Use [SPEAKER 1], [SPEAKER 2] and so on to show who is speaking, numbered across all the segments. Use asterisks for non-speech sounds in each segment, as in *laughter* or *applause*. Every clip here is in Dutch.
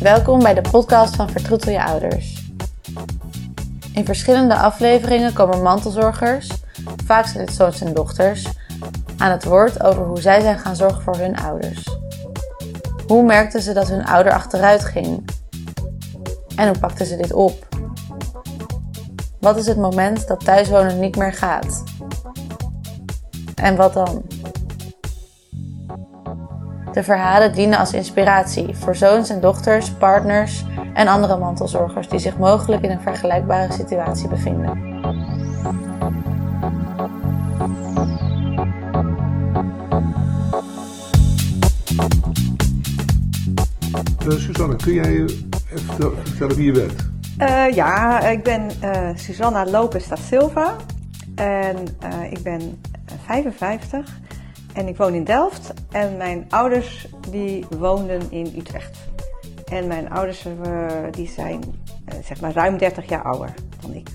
[SPEAKER 1] Welkom bij de podcast van Vertroetel je ouders. In verschillende afleveringen komen mantelzorgers, vaak zijn het zoons en dochters, aan het woord over hoe zij zijn gaan zorgen voor hun ouders. Hoe merkten ze dat hun ouder achteruit ging? En hoe pakten ze dit op? Wat is het moment dat thuiswonen niet meer gaat? En wat dan? De verhalen dienen als inspiratie voor zoons en dochters, partners en andere mantelzorgers die zich mogelijk in een vergelijkbare situatie bevinden.
[SPEAKER 2] Uh, Susanne, kun jij even vertellen wie je bent?
[SPEAKER 3] Uh, ja, ik ben uh, Susanna Lopez da Silva en ik ben 55 en ik woon in Delft en mijn ouders die woonden in Utrecht. En mijn ouders die zijn zeg maar ruim 30 jaar ouder dan ik.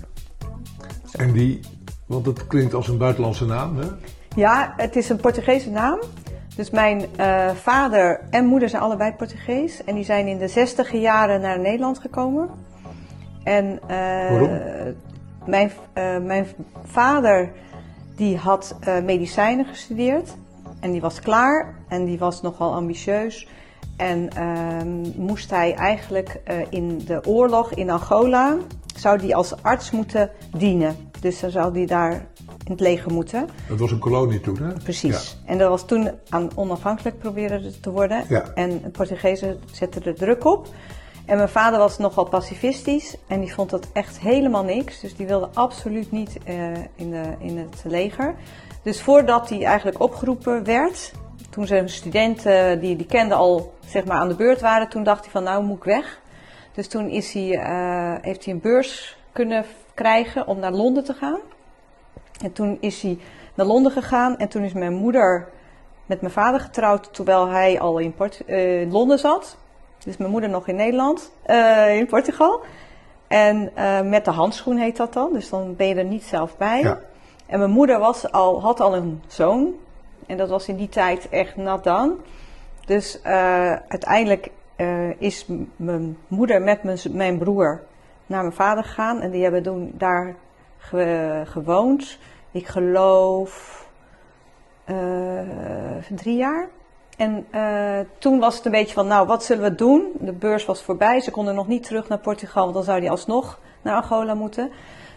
[SPEAKER 2] En die, want het klinkt als een buitenlandse naam hè?
[SPEAKER 3] Ja, het is een Portugese naam. Dus mijn uh, vader en moeder zijn allebei Portugees. En die zijn in de zestiger jaren naar Nederland gekomen. En, uh,
[SPEAKER 2] Waarom?
[SPEAKER 3] Mijn, uh, mijn vader die had medicijnen gestudeerd. En die was klaar. En die was nogal ambitieus. En ehm, moest hij eigenlijk in de oorlog in Angola... zou die als arts moeten dienen. Dus dan zou die daar in het leger moeten.
[SPEAKER 2] Dat was een kolonie toen, hè?
[SPEAKER 3] Precies. Ja. En dat was toen aan onafhankelijk proberen te worden.
[SPEAKER 2] Ja.
[SPEAKER 3] En de Portugezen zetten er druk op. En mijn vader was nogal pacifistisch en die vond dat echt helemaal niks. Dus die wilde absoluut niet uh, in, de, in het leger. Dus voordat hij eigenlijk opgeroepen werd, toen zijn studenten die die kende al zeg maar aan de beurt waren, toen dacht hij van nou moet ik weg. Dus toen is hij, uh, heeft hij een beurs kunnen krijgen om naar Londen te gaan. En toen is hij naar Londen gegaan en toen is mijn moeder met mijn vader getrouwd terwijl hij al in uh, Londen zat. Dus mijn moeder nog in Nederland, uh, in Portugal. En met de handschoen heet dat dan, dus dan ben je er niet zelf bij.
[SPEAKER 2] Ja.
[SPEAKER 3] En mijn moeder was al, had al een zoon en dat was in die tijd echt nat dan. Dus uiteindelijk is mijn moeder met mijn, broer naar mijn vader gegaan en die hebben toen daar ge, gewoond. Ik geloof uh, drie jaar. En toen was het een beetje van, nou, wat zullen we doen? De beurs was voorbij. Ze konden nog niet terug naar Portugal, want dan zou hij alsnog naar Angola moeten.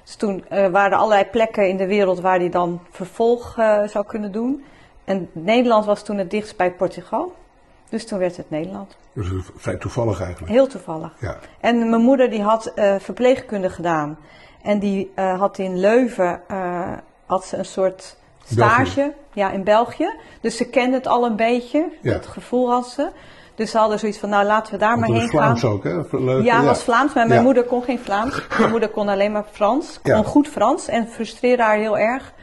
[SPEAKER 3] Dus toen uh, waren er allerlei plekken in de wereld waar hij dan vervolg zou kunnen doen. En Nederland was toen het dichtst bij Portugal. Dus toen werd het Nederland.
[SPEAKER 2] Dus vrij toevallig eigenlijk.
[SPEAKER 3] Heel toevallig.
[SPEAKER 2] Ja.
[SPEAKER 3] En mijn moeder die had verpleegkunde gedaan. En die had in Leuven had ze een soort stage
[SPEAKER 2] België.
[SPEAKER 3] ja, in België. Dus ze kende het al een beetje.
[SPEAKER 2] Ja.
[SPEAKER 3] Dat gevoel had ze. Dus ze hadden zoiets van, nou laten we daar
[SPEAKER 2] Want
[SPEAKER 3] maar
[SPEAKER 2] dat
[SPEAKER 3] heen
[SPEAKER 2] Vlaams
[SPEAKER 3] gaan.
[SPEAKER 2] ook, hè? Leuk.
[SPEAKER 3] Ja, het was Vlaams, maar mijn
[SPEAKER 2] Ja.
[SPEAKER 3] moeder kon geen Vlaams. *laughs* Mijn moeder kon alleen maar Frans. Kon
[SPEAKER 2] Ja.
[SPEAKER 3] goed Frans en frustreerde haar heel erg.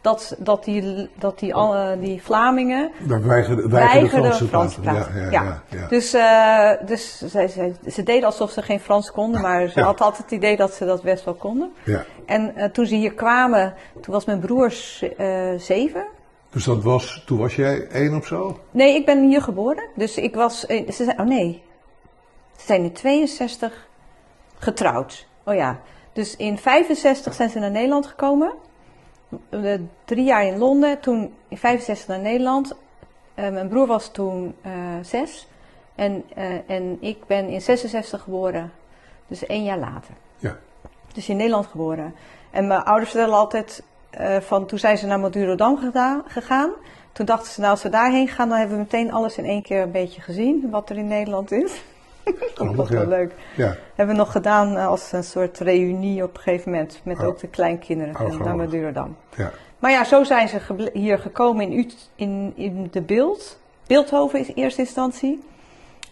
[SPEAKER 3] Dat, dat, die, dat die, al- die Vlamingen
[SPEAKER 2] weigerden
[SPEAKER 3] weigerden
[SPEAKER 2] Frans te
[SPEAKER 3] Frans te
[SPEAKER 2] praten. Ja,
[SPEAKER 3] Ja,
[SPEAKER 2] ja, ja, ja.
[SPEAKER 3] Dus, eh, dus zij, zij, ze deden alsof ze geen Frans konden, maar ze
[SPEAKER 2] Ja.
[SPEAKER 3] had altijd het idee dat ze dat best wel konden.
[SPEAKER 2] Ja.
[SPEAKER 3] En eh, toen ze hier kwamen, toen was mijn broer eh, zeven.
[SPEAKER 2] Dus dat was, toen was jij één of zo?
[SPEAKER 3] Nee, ik ben hier geboren. Dus ik was. eh, Ze zijn, oh nee. Ze zijn in 62 getrouwd. Oh ja. Dus in 65 zijn ze naar Nederland gekomen. Eh, drie jaar in Londen. Toen in 65 naar Nederland. Eh, mijn broer was toen zes. En, en ik ben in 66 geboren. Dus één jaar later.
[SPEAKER 2] Ja.
[SPEAKER 3] Dus in Nederland geboren. En mijn ouders vertellen altijd eh, van toen zijn ze naar Madurodam gedaan- gegaan. Toen dachten ze, nou als we daarheen gaan, dan hebben we meteen alles in één keer een beetje gezien. Wat er in Nederland is. *laughs* dat was wel leuk.
[SPEAKER 2] Ja.
[SPEAKER 3] Hebben we nog gedaan eh, als een soort reunie op een gegeven moment. Met
[SPEAKER 2] Oh.
[SPEAKER 3] ook de kleinkinderen
[SPEAKER 2] Oh,
[SPEAKER 3] naar. Madurodam.
[SPEAKER 2] ja.
[SPEAKER 3] Maar ja, zo zijn ze hier gekomen in, Ut in, in de Beeld. Beeldhoven is eerste instantie.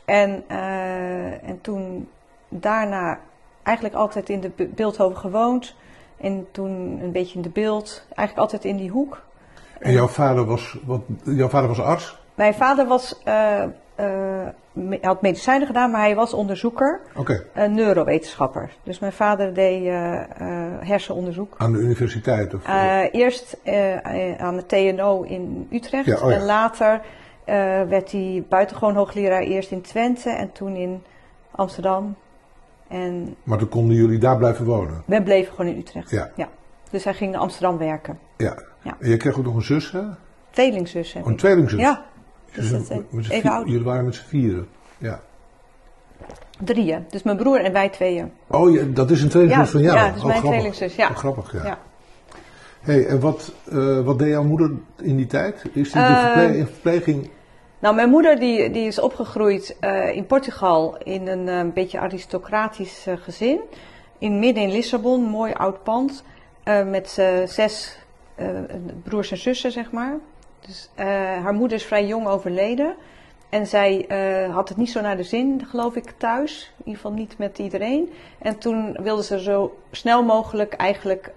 [SPEAKER 3] En, eh, en toen daarna eigenlijk altijd in de Be- Beeldhoven gewoond. En toen een beetje in de beeld. Eigenlijk altijd in die hoek.
[SPEAKER 2] En jouw vader was, wat, jouw vader was arts?
[SPEAKER 3] Mijn vader was, eh, eh, had medicijnen gedaan, maar hij was onderzoeker.
[SPEAKER 2] Oké.
[SPEAKER 3] Een neurowetenschapper. Dus mijn vader deed eh, eh, hersenonderzoek.
[SPEAKER 2] Aan de universiteit? Of,
[SPEAKER 3] Eh, eerst eh, aan de TNO in Utrecht
[SPEAKER 2] Ja, oh ja.
[SPEAKER 3] en later eh, werd hij buitengewoon hoogleraar eerst in Twente en toen in Amsterdam. En
[SPEAKER 2] Maar toen konden jullie daar blijven wonen.
[SPEAKER 3] we bleven gewoon in Utrecht.
[SPEAKER 2] Ja.
[SPEAKER 3] Dus hij ging naar Amsterdam werken.
[SPEAKER 2] Ja.
[SPEAKER 3] Ja.
[SPEAKER 2] En je kreeg ook nog een zus, hè?
[SPEAKER 3] Tweelingzus heb
[SPEAKER 2] Oh, een tweelingzus.
[SPEAKER 3] Ja,
[SPEAKER 2] Dus
[SPEAKER 3] dus dat, eh,
[SPEAKER 2] met
[SPEAKER 3] even oud.
[SPEAKER 2] Jullie waren met z'n vieren. Ja.
[SPEAKER 3] drieën. Dus mijn broer en wij tweeën.
[SPEAKER 2] Oh, ja, dat is een tweelingzus
[SPEAKER 3] Ja,
[SPEAKER 2] van jou?
[SPEAKER 3] ja, dat is
[SPEAKER 2] oh,
[SPEAKER 3] mijn
[SPEAKER 2] grappig.
[SPEAKER 3] tweelingzus, ja.
[SPEAKER 2] Oh, grappig, ja.
[SPEAKER 3] Ja.
[SPEAKER 2] Hey, en wat, eh, wat deed jouw moeder in die tijd? Is die de
[SPEAKER 3] Eh,
[SPEAKER 2] verple- in verpleging?
[SPEAKER 3] Nou, mijn moeder die, die is opgegroeid eh, in Portugal in een eh, beetje aristocratisch eh, gezin. In, midden in Lissabon, mooi oud pand. met zes broers en zussen, zeg maar. Dus haar moeder is vrij jong overleden. En zij had het niet zo naar de zin, geloof ik, thuis. In ieder geval niet met iedereen. En toen wilde ze zo snel mogelijk eigenlijk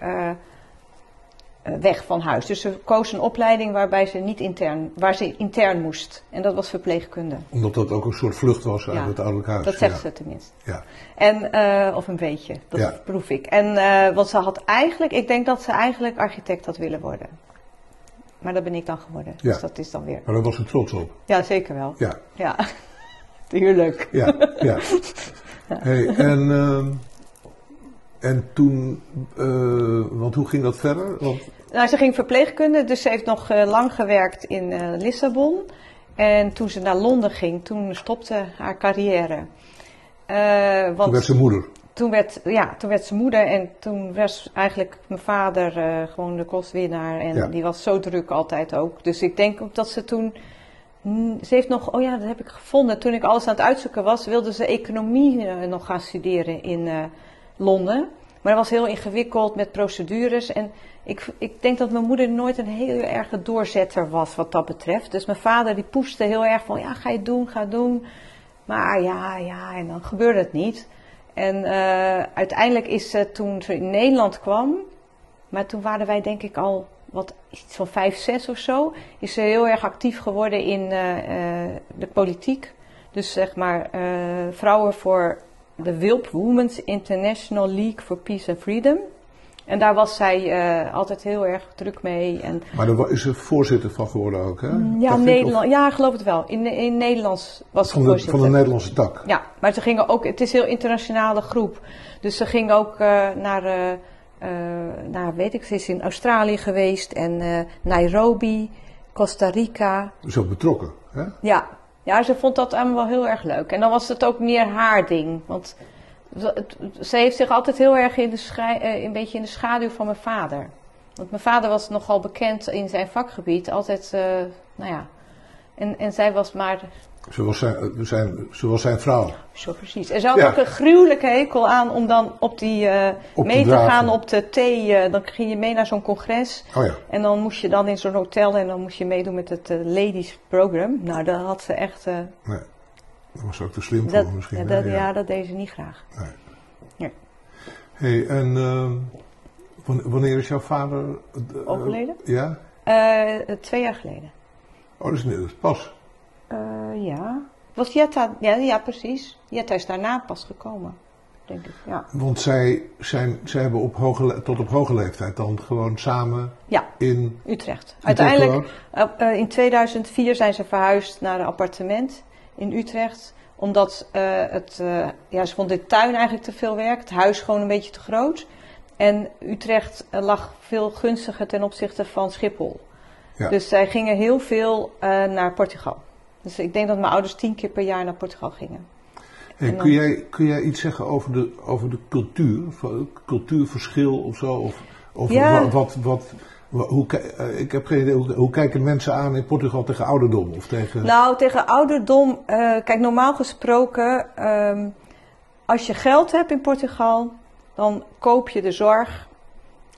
[SPEAKER 3] weg van huis. Dus ze koos een opleiding waarbij ze niet intern, waar ze intern moest. En dat was verpleegkunde.
[SPEAKER 2] Omdat dat ook een soort vlucht was uit
[SPEAKER 3] Ja,
[SPEAKER 2] het ouderlijk huis.
[SPEAKER 3] Dat zegt
[SPEAKER 2] ja.
[SPEAKER 3] ze tenminste.
[SPEAKER 2] Ja.
[SPEAKER 3] En, eh, of een beetje, dat
[SPEAKER 2] Ja.
[SPEAKER 3] proef ik. En, eh, want ze had eigenlijk, ik denk dat ze eigenlijk architect had willen worden. Maar dat ben ik dan geworden.
[SPEAKER 2] Ja.
[SPEAKER 3] Dus dat is dan weer.
[SPEAKER 2] Maar daar was ze trots op.
[SPEAKER 3] Ja, zeker wel.
[SPEAKER 2] Ja,
[SPEAKER 3] Ja, *laughs* tuurlijk.
[SPEAKER 2] ja, ja. *laughs* Hey, en, ehm, en toen, eh, want hoe ging dat verder? Want,
[SPEAKER 3] Nou, ze ging verpleegkunde, dus ze heeft nog eh, lang gewerkt in eh, Lissabon. En toen ze naar Londen ging, toen stopte haar carrière. Want
[SPEAKER 2] toen werd ze moeder.
[SPEAKER 3] toen werd, ja, toen werd ze moeder en toen was eigenlijk mijn vader gewoon de kostwinnaar. En
[SPEAKER 2] Ja.
[SPEAKER 3] die was zo druk altijd ook. Dus ik denk ook dat ze toen. mm, Ze heeft nog, oh ja, dat heb ik gevonden. Toen ik alles aan het uitzoeken was, wilde ze economie nog gaan studeren in Londen. Maar dat was heel ingewikkeld met procedures. En ik, ik denk dat mijn moeder nooit een heel erge doorzetter was wat dat betreft. Dus mijn vader die poeste heel erg van, ja, ga je doen, ga doen. Maar ja, ja, en dan gebeurde het niet. En eh, uiteindelijk is ze toen ze in Nederland kwam, maar toen waren wij denk ik al wat iets van vijf, zes of zo, is ze heel erg actief geworden in eh, eh, de politiek. Dus zeg maar vrouwen voor de WILP, Women's International League for Peace and Freedom. En daar was zij eh, altijd heel erg druk mee. En
[SPEAKER 2] Maar daar is ze voorzitter van geworden ook, hè?
[SPEAKER 3] Mm, ja, Nederland, ja, geloof het wel. In, in Nederlands was ze
[SPEAKER 2] Van de,
[SPEAKER 3] voorzitter.
[SPEAKER 2] van de Nederlandse tak.
[SPEAKER 3] Ja, maar ze gingen ook, het is een heel internationale groep. Dus ze ging ook eh, naar, eh, naar, weet ik, ze is in Australië geweest en Nairobi, Costa Rica.
[SPEAKER 2] Dus ook betrokken, hè?
[SPEAKER 3] Ja. Ja, ze vond dat allemaal wel heel erg leuk. En dan was het ook meer haar ding. Want ze, heeft zich altijd heel erg in de, schij- eh, een beetje in de schaduw van mijn vader. Want mijn vader was nogal bekend in zijn vakgebied. Altijd, eh, nou ja. En, en zij was maar
[SPEAKER 2] Ze was zijn, zijn, zijn vrouw.
[SPEAKER 3] Zo precies. En ze had
[SPEAKER 2] Ja.
[SPEAKER 3] ook een gruwelijke hekel aan om dan op die eh
[SPEAKER 2] Op
[SPEAKER 3] mee te gaan op de thee. eh, dan ging je mee naar zo'n congres.
[SPEAKER 2] Oh ja.
[SPEAKER 3] En dan moest je dan in zo'n hotel en dan moest je meedoen met het eh, ladies program. Nou, dat had ze echt.
[SPEAKER 2] Nee. Dat was ook te slim
[SPEAKER 3] dat,
[SPEAKER 2] voor misschien.
[SPEAKER 3] ja, dat, ja, dat deed ze niet graag.
[SPEAKER 2] Hey, en ehm, wan- wanneer is jouw vader...
[SPEAKER 3] Overleden?
[SPEAKER 2] Ja?
[SPEAKER 3] Twee jaar geleden.
[SPEAKER 2] Oh, dat is net pas.
[SPEAKER 3] Eh, ja. Was Jetta? Ja, ja, precies. Jetta is daarna pas gekomen. Denk ik. Ja.
[SPEAKER 2] Want zij, zijn, zij hebben op hoge, tot op hoge leeftijd dan gewoon samen
[SPEAKER 3] Ja.
[SPEAKER 2] in...
[SPEAKER 3] Utrecht.
[SPEAKER 2] in
[SPEAKER 3] Uiteindelijk, eh, eh, in 2004 zijn ze verhuisd naar een appartement in Utrecht. Omdat het, ja, ze vonden de tuin eigenlijk te veel werk. Het huis gewoon een beetje te groot. En Utrecht lag veel gunstiger ten opzichte van Schiphol.
[SPEAKER 2] Ja.
[SPEAKER 3] Dus zij gingen heel veel naar Portugal. Dus ik denk dat mijn ouders tien keer per jaar naar Portugal gingen.
[SPEAKER 2] Hey,
[SPEAKER 3] dan-
[SPEAKER 2] kun, jij, kun jij iets zeggen over de, over de cultuur? Cultuurverschil of zo? Of, of
[SPEAKER 3] Ja.
[SPEAKER 2] wat, wat, wat, wa- hoe, eh, ik heb geen idee, hoe, hoe kijken mensen aan in Portugal tegen ouderdom? Of tegen...
[SPEAKER 3] Nou, tegen ouderdom, eh, kijk, normaal gesproken, ehm, als je geld hebt in Portugal, dan koop je de zorg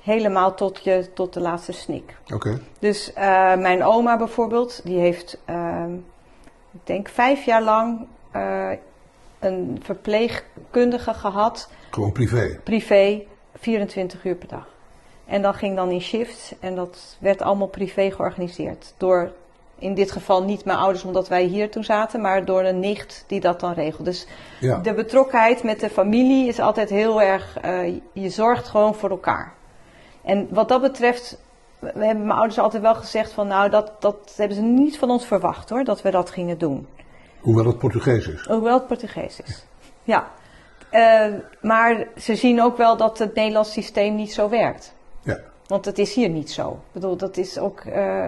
[SPEAKER 3] helemaal tot, je, tot de laatste snik.
[SPEAKER 2] Oké,
[SPEAKER 3] Dus eh, mijn oma bijvoorbeeld, die heeft, ehm, ik denk vijf jaar lang eh, een verpleegkundige gehad,
[SPEAKER 2] gewoon privé.
[SPEAKER 3] privé, 24 uur per dag. En dat ging dan in shifts en dat werd allemaal privé georganiseerd. Door, in dit geval niet mijn ouders omdat wij hier toen zaten, maar door een nicht die dat dan regelt. Dus
[SPEAKER 2] Ja.
[SPEAKER 3] de betrokkenheid met de familie is altijd heel erg, eh, je zorgt gewoon voor elkaar. En wat dat betreft, we hebben mijn ouders altijd wel gezegd van nou, dat, dat hebben ze niet van ons verwacht hoor, dat we dat gingen doen.
[SPEAKER 2] Hoewel het Portugees is.
[SPEAKER 3] Hoewel het Portugees is. Ja. Eh, maar ze zien ook wel dat het Nederlands systeem niet zo werkt.
[SPEAKER 2] Ja.
[SPEAKER 3] Want het is hier niet zo. Ik bedoel, dat is ook. eh,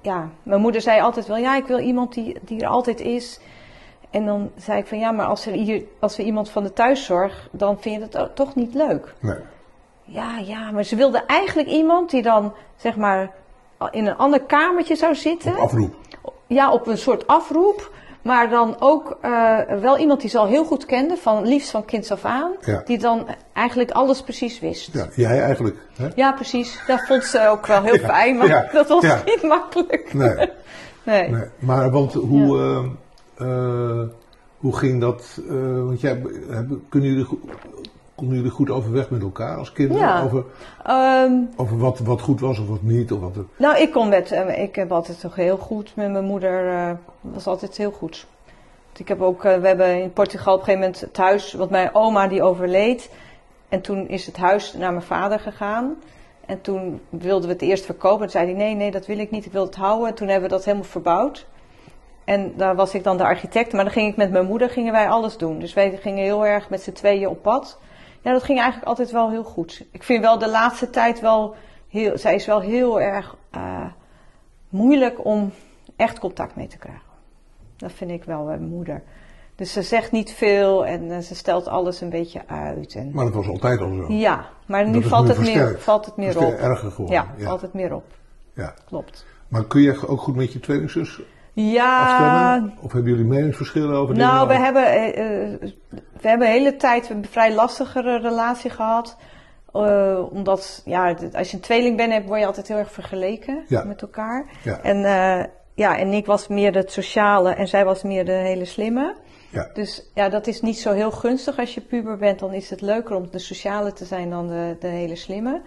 [SPEAKER 3] ja, mijn moeder zei altijd wel: ja, ik wil iemand die, die er altijd is. En dan zei ik van ja, maar als, er hier, als we iemand van de thuiszorg, dan vind je het ook toch niet leuk.
[SPEAKER 2] Nee.
[SPEAKER 3] Ja, ja, maar ze wilde eigenlijk iemand die dan zeg maar in een ander kamertje zou zitten.
[SPEAKER 2] Op afroep.
[SPEAKER 3] Ja, op een soort afroep. Maar dan ook eh, wel iemand die ze al heel goed kende, van liefst van kinds af aan.
[SPEAKER 2] Ja.
[SPEAKER 3] Die dan eigenlijk alles precies wist.
[SPEAKER 2] Ja, jij eigenlijk. Hè?
[SPEAKER 3] Ja, precies. Dat vond ze ook wel heel
[SPEAKER 2] Ja,
[SPEAKER 3] fijn, maar
[SPEAKER 2] ja,
[SPEAKER 3] dat was niet makkelijk.
[SPEAKER 2] Nee, *laughs*
[SPEAKER 3] Nee.
[SPEAKER 2] nee. Maar want hoe, eh, eh, hoe ging dat? want jij, hebben, kunnen jullie, konden jullie goed overweg met elkaar als kinderen?
[SPEAKER 3] Ja.
[SPEAKER 2] Over,
[SPEAKER 3] Ehm,
[SPEAKER 2] over wat, wat goed was of wat niet? Of wat, er-
[SPEAKER 3] nou, ik kon met, eh, ik heb altijd toch heel goed met mijn moeder, eh was altijd heel goed. Ik heb ook, eh, we hebben in Portugal op een gegeven moment thuis, want mijn oma die overleed. En toen is het huis naar mijn vader gegaan. En toen wilden we het eerst verkopen. Toen zei hij, nee, nee, dat wil ik niet, ik wil het houden. En toen hebben we dat helemaal verbouwd. En daar was ik dan de architect, maar dan ging ik met mijn moeder, gingen wij alles doen. Dus wij gingen heel erg met z'n tweeën op pad. Ja, dat ging eigenlijk altijd wel heel goed. Ik vind wel de laatste tijd wel heel, zij is wel heel erg eh, moeilijk om echt contact mee te krijgen. Dat vind ik wel bij mijn moeder. Dus ze zegt niet veel en eh, ze stelt alles een beetje uit. En,
[SPEAKER 2] Maar dat was altijd al zo.
[SPEAKER 3] ja, maar nu
[SPEAKER 2] is
[SPEAKER 3] valt
[SPEAKER 2] nu
[SPEAKER 3] het, meer, valt het meer
[SPEAKER 2] is
[SPEAKER 3] op.
[SPEAKER 2] veel erger geworden.
[SPEAKER 3] Ja,
[SPEAKER 2] Ja.
[SPEAKER 3] valt het meer op.
[SPEAKER 2] Ja.
[SPEAKER 3] Klopt.
[SPEAKER 2] Maar kun je ook goed met je tweelingzus
[SPEAKER 3] Ja,
[SPEAKER 2] afstemmen? Of hebben jullie meningsverschillen over dingen?
[SPEAKER 3] Nou, we hebben, eh, we hebben de hele tijd een vrij lastigere relatie gehad. Eh, omdat, ja, als je een tweeling bent, word je altijd heel erg vergeleken
[SPEAKER 2] Ja.
[SPEAKER 3] met elkaar.
[SPEAKER 2] Ja.
[SPEAKER 3] En, ja, en ik was meer het sociale en zij was meer de hele slimme.
[SPEAKER 2] Ja.
[SPEAKER 3] Dus ja, dat is niet zo heel gunstig als je puber bent. Dan is het leuker om de sociale te zijn dan de, de hele slimme.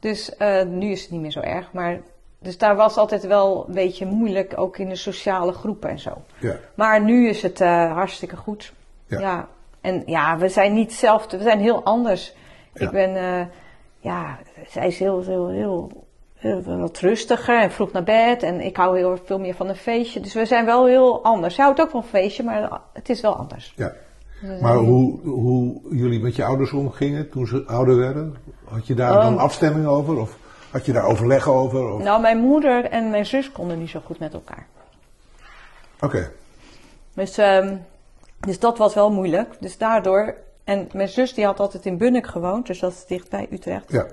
[SPEAKER 3] Dus eh, nu is het niet meer zo erg. Maar, dus daar was altijd wel een beetje moeilijk, ook in de sociale groepen en zo.
[SPEAKER 2] Ja.
[SPEAKER 3] Maar nu is het eh, hartstikke goed.
[SPEAKER 2] Ja.
[SPEAKER 3] Ja. En ja, we zijn niet hetzelfde. We zijn heel anders.
[SPEAKER 2] Ja.
[SPEAKER 3] Ik ben, eh, ja, zij is heel, heel, heel, heel wat rustiger en vroeg naar bed. En ik hou heel veel meer van een feestje. Dus we zijn wel heel anders. Zij houdt ook van een feestje, maar het is wel anders.
[SPEAKER 2] ja.
[SPEAKER 3] We zijn
[SPEAKER 2] Maar hoe, hoe jullie met je ouders omgingen toen ze ouder werden? Had je daar
[SPEAKER 3] Oh.
[SPEAKER 2] dan afstemming over? Of had je daar overleg over? Of...
[SPEAKER 3] Nou, mijn moeder en mijn zus konden niet zo goed met elkaar.
[SPEAKER 2] Oké,
[SPEAKER 3] Dus, ehm, dus dat was wel moeilijk. Dus daardoor. En mijn zus die had altijd in Bunnik gewoond, dus dat is dicht bij Utrecht.
[SPEAKER 2] ja.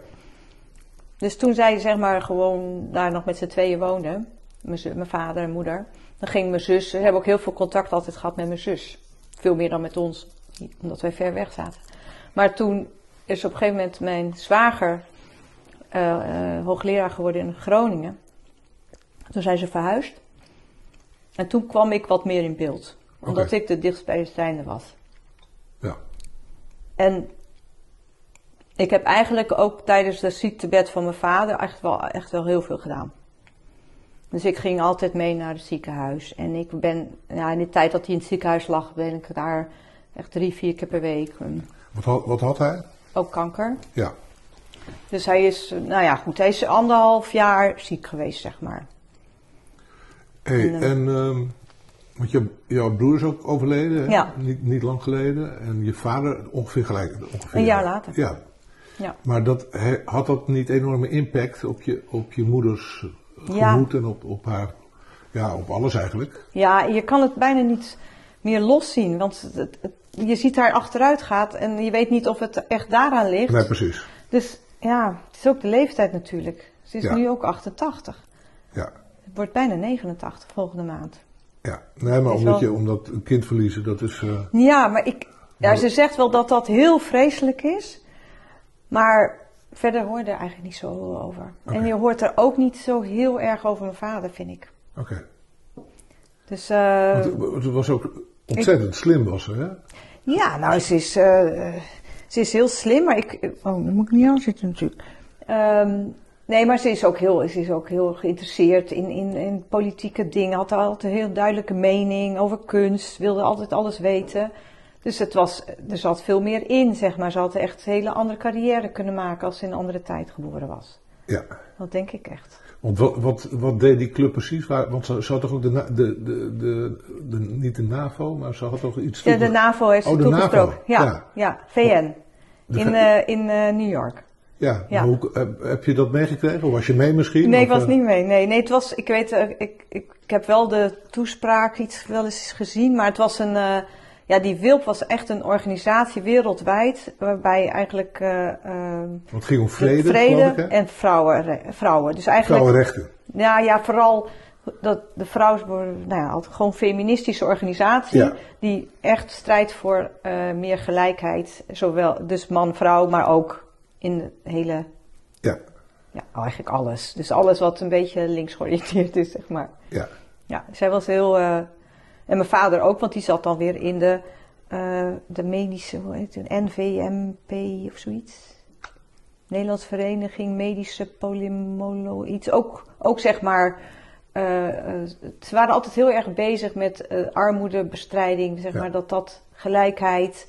[SPEAKER 3] Dus toen zij zeg maar gewoon daar nog met z'n tweeën woonden, mijn, mijn vader en moeder, dan ging mijn zus, we hebben ook heel veel contact altijd gehad met mijn zus. Veel meer dan met ons, omdat wij ver weg zaten. Maar toen is op een gegeven moment mijn zwager eh, eh, hoogleraar geworden in Groningen. Toen zijn ze verhuisd. En toen kwam ik wat meer in beeld. Omdat ik de dichtstbijzijnde was.
[SPEAKER 2] ja.
[SPEAKER 3] En ik heb eigenlijk ook tijdens de ziektebed van mijn vader echt wel, echt wel heel veel gedaan. Dus ik ging altijd mee naar het ziekenhuis. En ik ben, ja, in de tijd dat hij in het ziekenhuis lag, ben ik daar echt drie, vier keer per week.
[SPEAKER 2] Wat, had, wat had hij?
[SPEAKER 3] Ook kanker.
[SPEAKER 2] Ja.
[SPEAKER 3] Dus hij is, eh, nou ja, goed, hij is anderhalf jaar ziek geweest, zeg maar.
[SPEAKER 2] Hey,
[SPEAKER 3] En, eh,
[SPEAKER 2] en ehm, want je, jouw broer is ook overleden, hè?
[SPEAKER 3] Ja.
[SPEAKER 2] Niet, niet lang geleden. En je vader ongeveer gelijk. Ongeveer,
[SPEAKER 3] Een jaar later.
[SPEAKER 2] Ja.
[SPEAKER 3] Ja.
[SPEAKER 2] Maar dat, had dat niet enorme impact op je, op je moeders
[SPEAKER 3] Ja.
[SPEAKER 2] gemoed en op, op haar, ja, op alles eigenlijk?
[SPEAKER 3] Ja, je kan het bijna niet meer loszien. Want het, het- je ziet haar achteruit gaat en je weet niet of het echt daaraan ligt.
[SPEAKER 2] Nee, precies.
[SPEAKER 3] Dus ja, het is ook de leeftijd natuurlijk. Ze is
[SPEAKER 2] Ja.
[SPEAKER 3] nu ook 88.
[SPEAKER 2] Ja.
[SPEAKER 3] Het wordt bijna 89 volgende maand.
[SPEAKER 2] Ja, nee, maar omdat,
[SPEAKER 3] wel-
[SPEAKER 2] je, omdat een kind verliezen, dat is... eh,
[SPEAKER 3] Ja, maar ik, ja, ze zegt wel dat dat heel vreselijk is. Maar verder hoor je er eigenlijk niet zo over. En je hoort er ook niet zo heel erg over mijn vader, vind ik.
[SPEAKER 2] Oké.
[SPEAKER 3] Dus
[SPEAKER 2] het- Het was ook ontzettend slim, was ze, hè?
[SPEAKER 3] ja, nou, ze is, eh, ze is heel slim, maar ik... Oh, moet ik niet aan zitten natuurlijk. Ehm, nee, maar ze is ook heel, ze is ook heel geïnteresseerd in, in, in politieke dingen. Had altijd een heel duidelijke mening over kunst. Wilde altijd alles weten. Dus het was, er zat veel meer in, zeg maar. Ze had echt een hele andere carrière kunnen maken als ze in een andere tijd geboren was.
[SPEAKER 2] Ja.
[SPEAKER 3] Dat denk ik echt.
[SPEAKER 2] Want wat, wat, wat deed die club precies? Waar, want ze, ze had toch ook de, de, de, de, de, niet de NAVO, maar ze had toch iets
[SPEAKER 3] Ja, de NAVO heeft
[SPEAKER 2] Oh,
[SPEAKER 3] ze toegesproken. Ja.
[SPEAKER 2] ja.
[SPEAKER 3] VN. *laughs* In, eh, in eh, New York.
[SPEAKER 2] Ja, hoe, heb, heb je dat meegekregen? Of was je mee misschien?
[SPEAKER 3] Nee, ik was
[SPEAKER 2] eh,
[SPEAKER 3] niet mee. Nee, nee het was, ik weet, eh, ik, ik, ik heb wel de toespraak iets wel eens gezien, maar het was een, eh, ja, die WILP was echt een organisatie wereldwijd, waarbij eigenlijk eh, eh,
[SPEAKER 2] Want het ging om
[SPEAKER 3] de
[SPEAKER 2] vrede,
[SPEAKER 3] vrede
[SPEAKER 2] ik,
[SPEAKER 3] en vrouwen, vrouwen. Dus eigenlijk,
[SPEAKER 2] Vrouwenrechten.
[SPEAKER 3] ja, ja, vooral dat de vrouw is nou ja, altijd gewoon feministische organisatie
[SPEAKER 2] Ja.
[SPEAKER 3] die echt strijdt voor eh, meer gelijkheid, zowel dus man-vrouw, maar ook in de hele
[SPEAKER 2] Ja,
[SPEAKER 3] ja, eigenlijk alles. Dus alles wat een beetje links georiënteerd is, zeg maar.
[SPEAKER 2] ja.
[SPEAKER 3] Ja, zij was heel... eh, en mijn vader ook, want die zat dan weer in de, eh, de medische... Hoe heet het? NVMP of zoiets. Nederlandse Vereniging Medische Polymolo... Iets. Ook, ook zeg maar... eh, ze waren altijd heel erg bezig met eh, armoedebestrijding. Zeg
[SPEAKER 2] Ja.
[SPEAKER 3] maar dat dat gelijkheid...